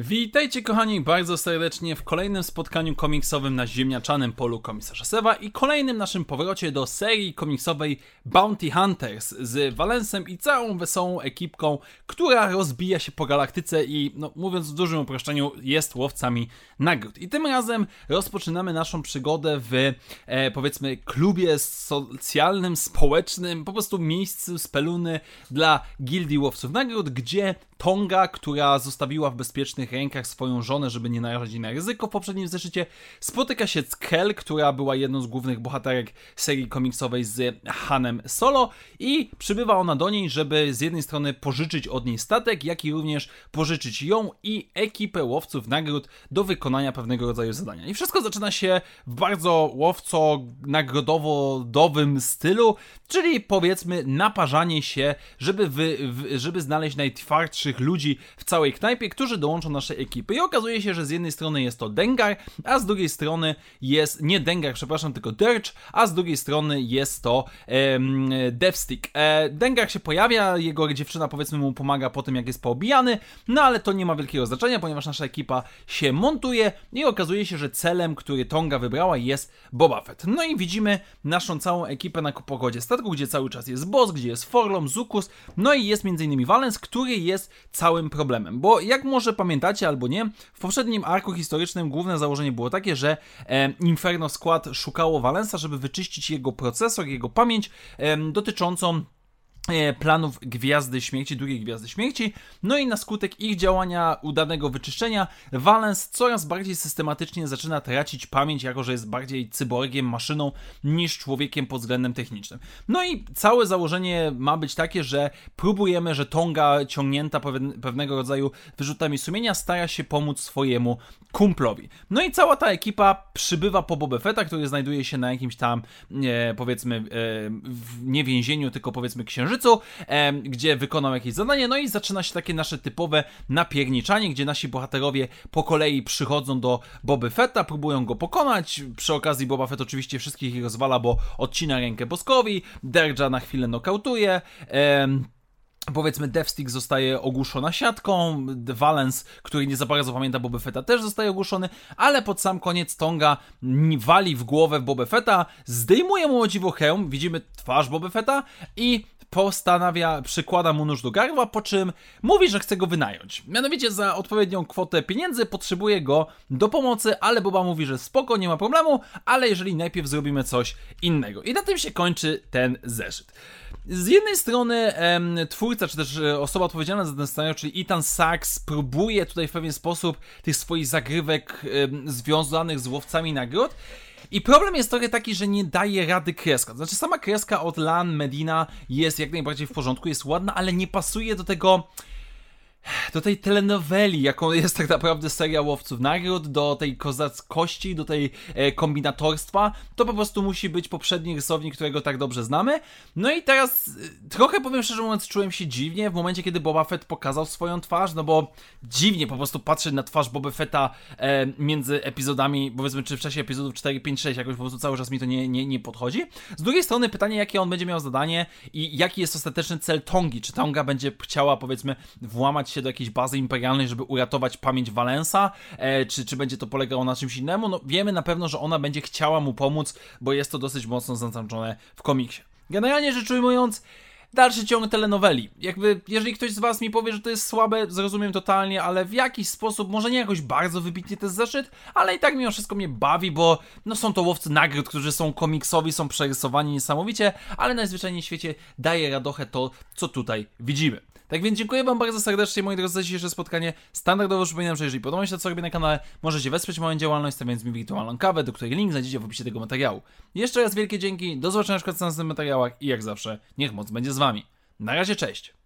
Witajcie kochani bardzo serdecznie w kolejnym spotkaniu komiksowym na ziemniaczanym polu komisarza Sewa i kolejnym naszym powrocie do serii komiksowej Bounty Hunters z Valensem i całą wesołą ekipką, która rozbija się po galaktyce i, no mówiąc w dużym uproszczeniu, jest łowcami nagród. I tym razem rozpoczynamy naszą przygodę w, e, powiedzmy, klubie socjalnym, społecznym, po prostu miejscu speluny dla gildii łowców nagród, gdzie Tonga, która zostawiła w bezpiecznych rękach swoją żonę, żeby nie narażać jej na ryzyko w poprzednim zeszycie, spotyka się z Kel, która była jedną z głównych bohaterek serii komiksowej z Hanem Solo i przybywa ona do niej, żeby z jednej strony pożyczyć od niej statek, jak i również pożyczyć ją i ekipę łowców nagród do wykonania pewnego rodzaju zadania. I wszystko zaczyna się w bardzo łowco-nagrodowo-dowym stylu, czyli powiedzmy naparzanie się, żeby, wy, żeby znaleźć najtwardszy ludzi w całej knajpie, którzy dołączą naszej ekipy. I okazuje się, że z jednej strony jest to Dengar, a z drugiej strony jest, nie Dengar, przepraszam, tylko Dirge, a z drugiej strony jest to em, Devstick. E, Dengar się pojawia, jego dziewczyna powiedzmy mu pomaga po tym, jak jest poobijany, no ale to nie ma wielkiego znaczenia, ponieważ nasza ekipa się montuje i okazuje się, że celem, który Tonga wybrała jest Boba Fett. No i widzimy naszą całą ekipę na pogodzie statku, gdzie cały czas jest Boss, gdzie jest Forlom, Zukus, no i jest m.in. Valens, który jest całym problemem. Bo jak może pamiętacie albo nie, w poprzednim arku historycznym główne założenie było takie, że e, Inferno Squad szukało Valensa, żeby wyczyścić jego procesor, jego pamięć e, dotyczącą planów Gwiazdy Śmierci, drugiej Gwiazdy Śmierci. No i na skutek ich działania, udanego wyczyszczenia, Valens coraz bardziej systematycznie zaczyna tracić pamięć, jako że jest bardziej cyborgiem, maszyną niż człowiekiem pod względem technicznym. No i całe założenie ma być takie, że próbujemy, że Tonga ciągnięta pewnego rodzaju wyrzutami sumienia stara się pomóc swojemu kumplowi. No i cała ta ekipa przybywa po Boba Fetta, który znajduje się na jakimś tam, e, powiedzmy, e, nie więzieniu, tylko powiedzmy księżycu, Księżycu, e, gdzie wykonał jakieś zadanie, no i zaczyna się takie nasze typowe napierniczanie, gdzie nasi bohaterowie po kolei przychodzą do Boby Fetta, próbują go pokonać, przy okazji Boba Fett oczywiście wszystkich ich rozwala, bo odcina rękę Boskowi, Derja na chwilę nokautuje, e, Powiedzmy, Devstick zostaje ogłuszona siatką, Valens, który nie za bardzo pamięta Boba Fetta, też zostaje ogłuszony, ale pod sam koniec Tonga wali w głowę Boba Fetta, zdejmuje mu o dziwo hełm, widzimy twarz Boba Fetta i postanawia, przykłada mu nóż do gardła, po czym mówi, że chce go wynająć. Mianowicie za odpowiednią kwotę pieniędzy potrzebuje go do pomocy, ale Boba mówi, że spoko, nie ma problemu, ale jeżeli najpierw zrobimy coś innego. I na tym się kończy ten zeszyt. Z jednej strony em, twórca, czy też e, osoba odpowiedzialna za ten scenariusz, czyli Ethan Sachs, próbuje tutaj w pewien sposób tych swoich zagrywek em, związanych z łowcami nagród, i problem jest trochę taki, że nie daje rady kreska. Znaczy, sama kreska od Lan Medina jest jak najbardziej w porządku, jest ładna, ale nie pasuje do tego do tej telenoweli, jaką jest tak naprawdę seria Łowców Nagród, do tej kozackości, do tej e, kombinatorstwa, to po prostu musi być poprzedni rysownik, którego tak dobrze znamy. No i teraz e, trochę powiem szczerze mówiąc, czułem się dziwnie w momencie, kiedy Boba Fett pokazał swoją twarz, no bo dziwnie po prostu patrzeć na twarz Boba Fetta e, między epizodami, powiedzmy, czy w czasie epizodów 4, 5, 6, jakoś po prostu cały czas mi to nie, nie, nie podchodzi. Z drugiej strony pytanie, jakie on będzie miał zadanie i jaki jest ostateczny cel Tongi, czy Tonga będzie chciała, powiedzmy, włamać się do jakiejś bazy imperialnej, żeby uratować pamięć Valensa, e, czy, czy będzie to polegało na czymś innemu? No wiemy na pewno, że ona będzie chciała mu pomóc, bo jest to dosyć mocno zaznaczone w komiksie. Generalnie rzecz ujmując, dalszy ciąg telenoweli. Jakby, jeżeli ktoś z Was mi powie, że to jest słabe, zrozumiem totalnie, ale w jakiś sposób, może nie jakoś bardzo wybitnie to jest zeszyt, ale i tak mimo wszystko mnie bawi, bo no są to łowcy nagród, którzy są komiksowi, są przerysowani niesamowicie, ale najzwyczajniej w świecie daje radochę to, co tutaj widzimy. Tak więc dziękuję Wam bardzo serdecznie, moi drodzy, za dzisiejsze spotkanie. Standardowo przypominam, że jeżeli podoba się to, co robię na kanale, możecie wesprzeć moją działalność, stawiając mi wirtualną kawę, do której link znajdziecie w opisie tego materiału. Jeszcze raz wielkie dzięki, do zobaczenia w następnych materiałach i jak zawsze, niech moc będzie Wami. Na razie, cześć!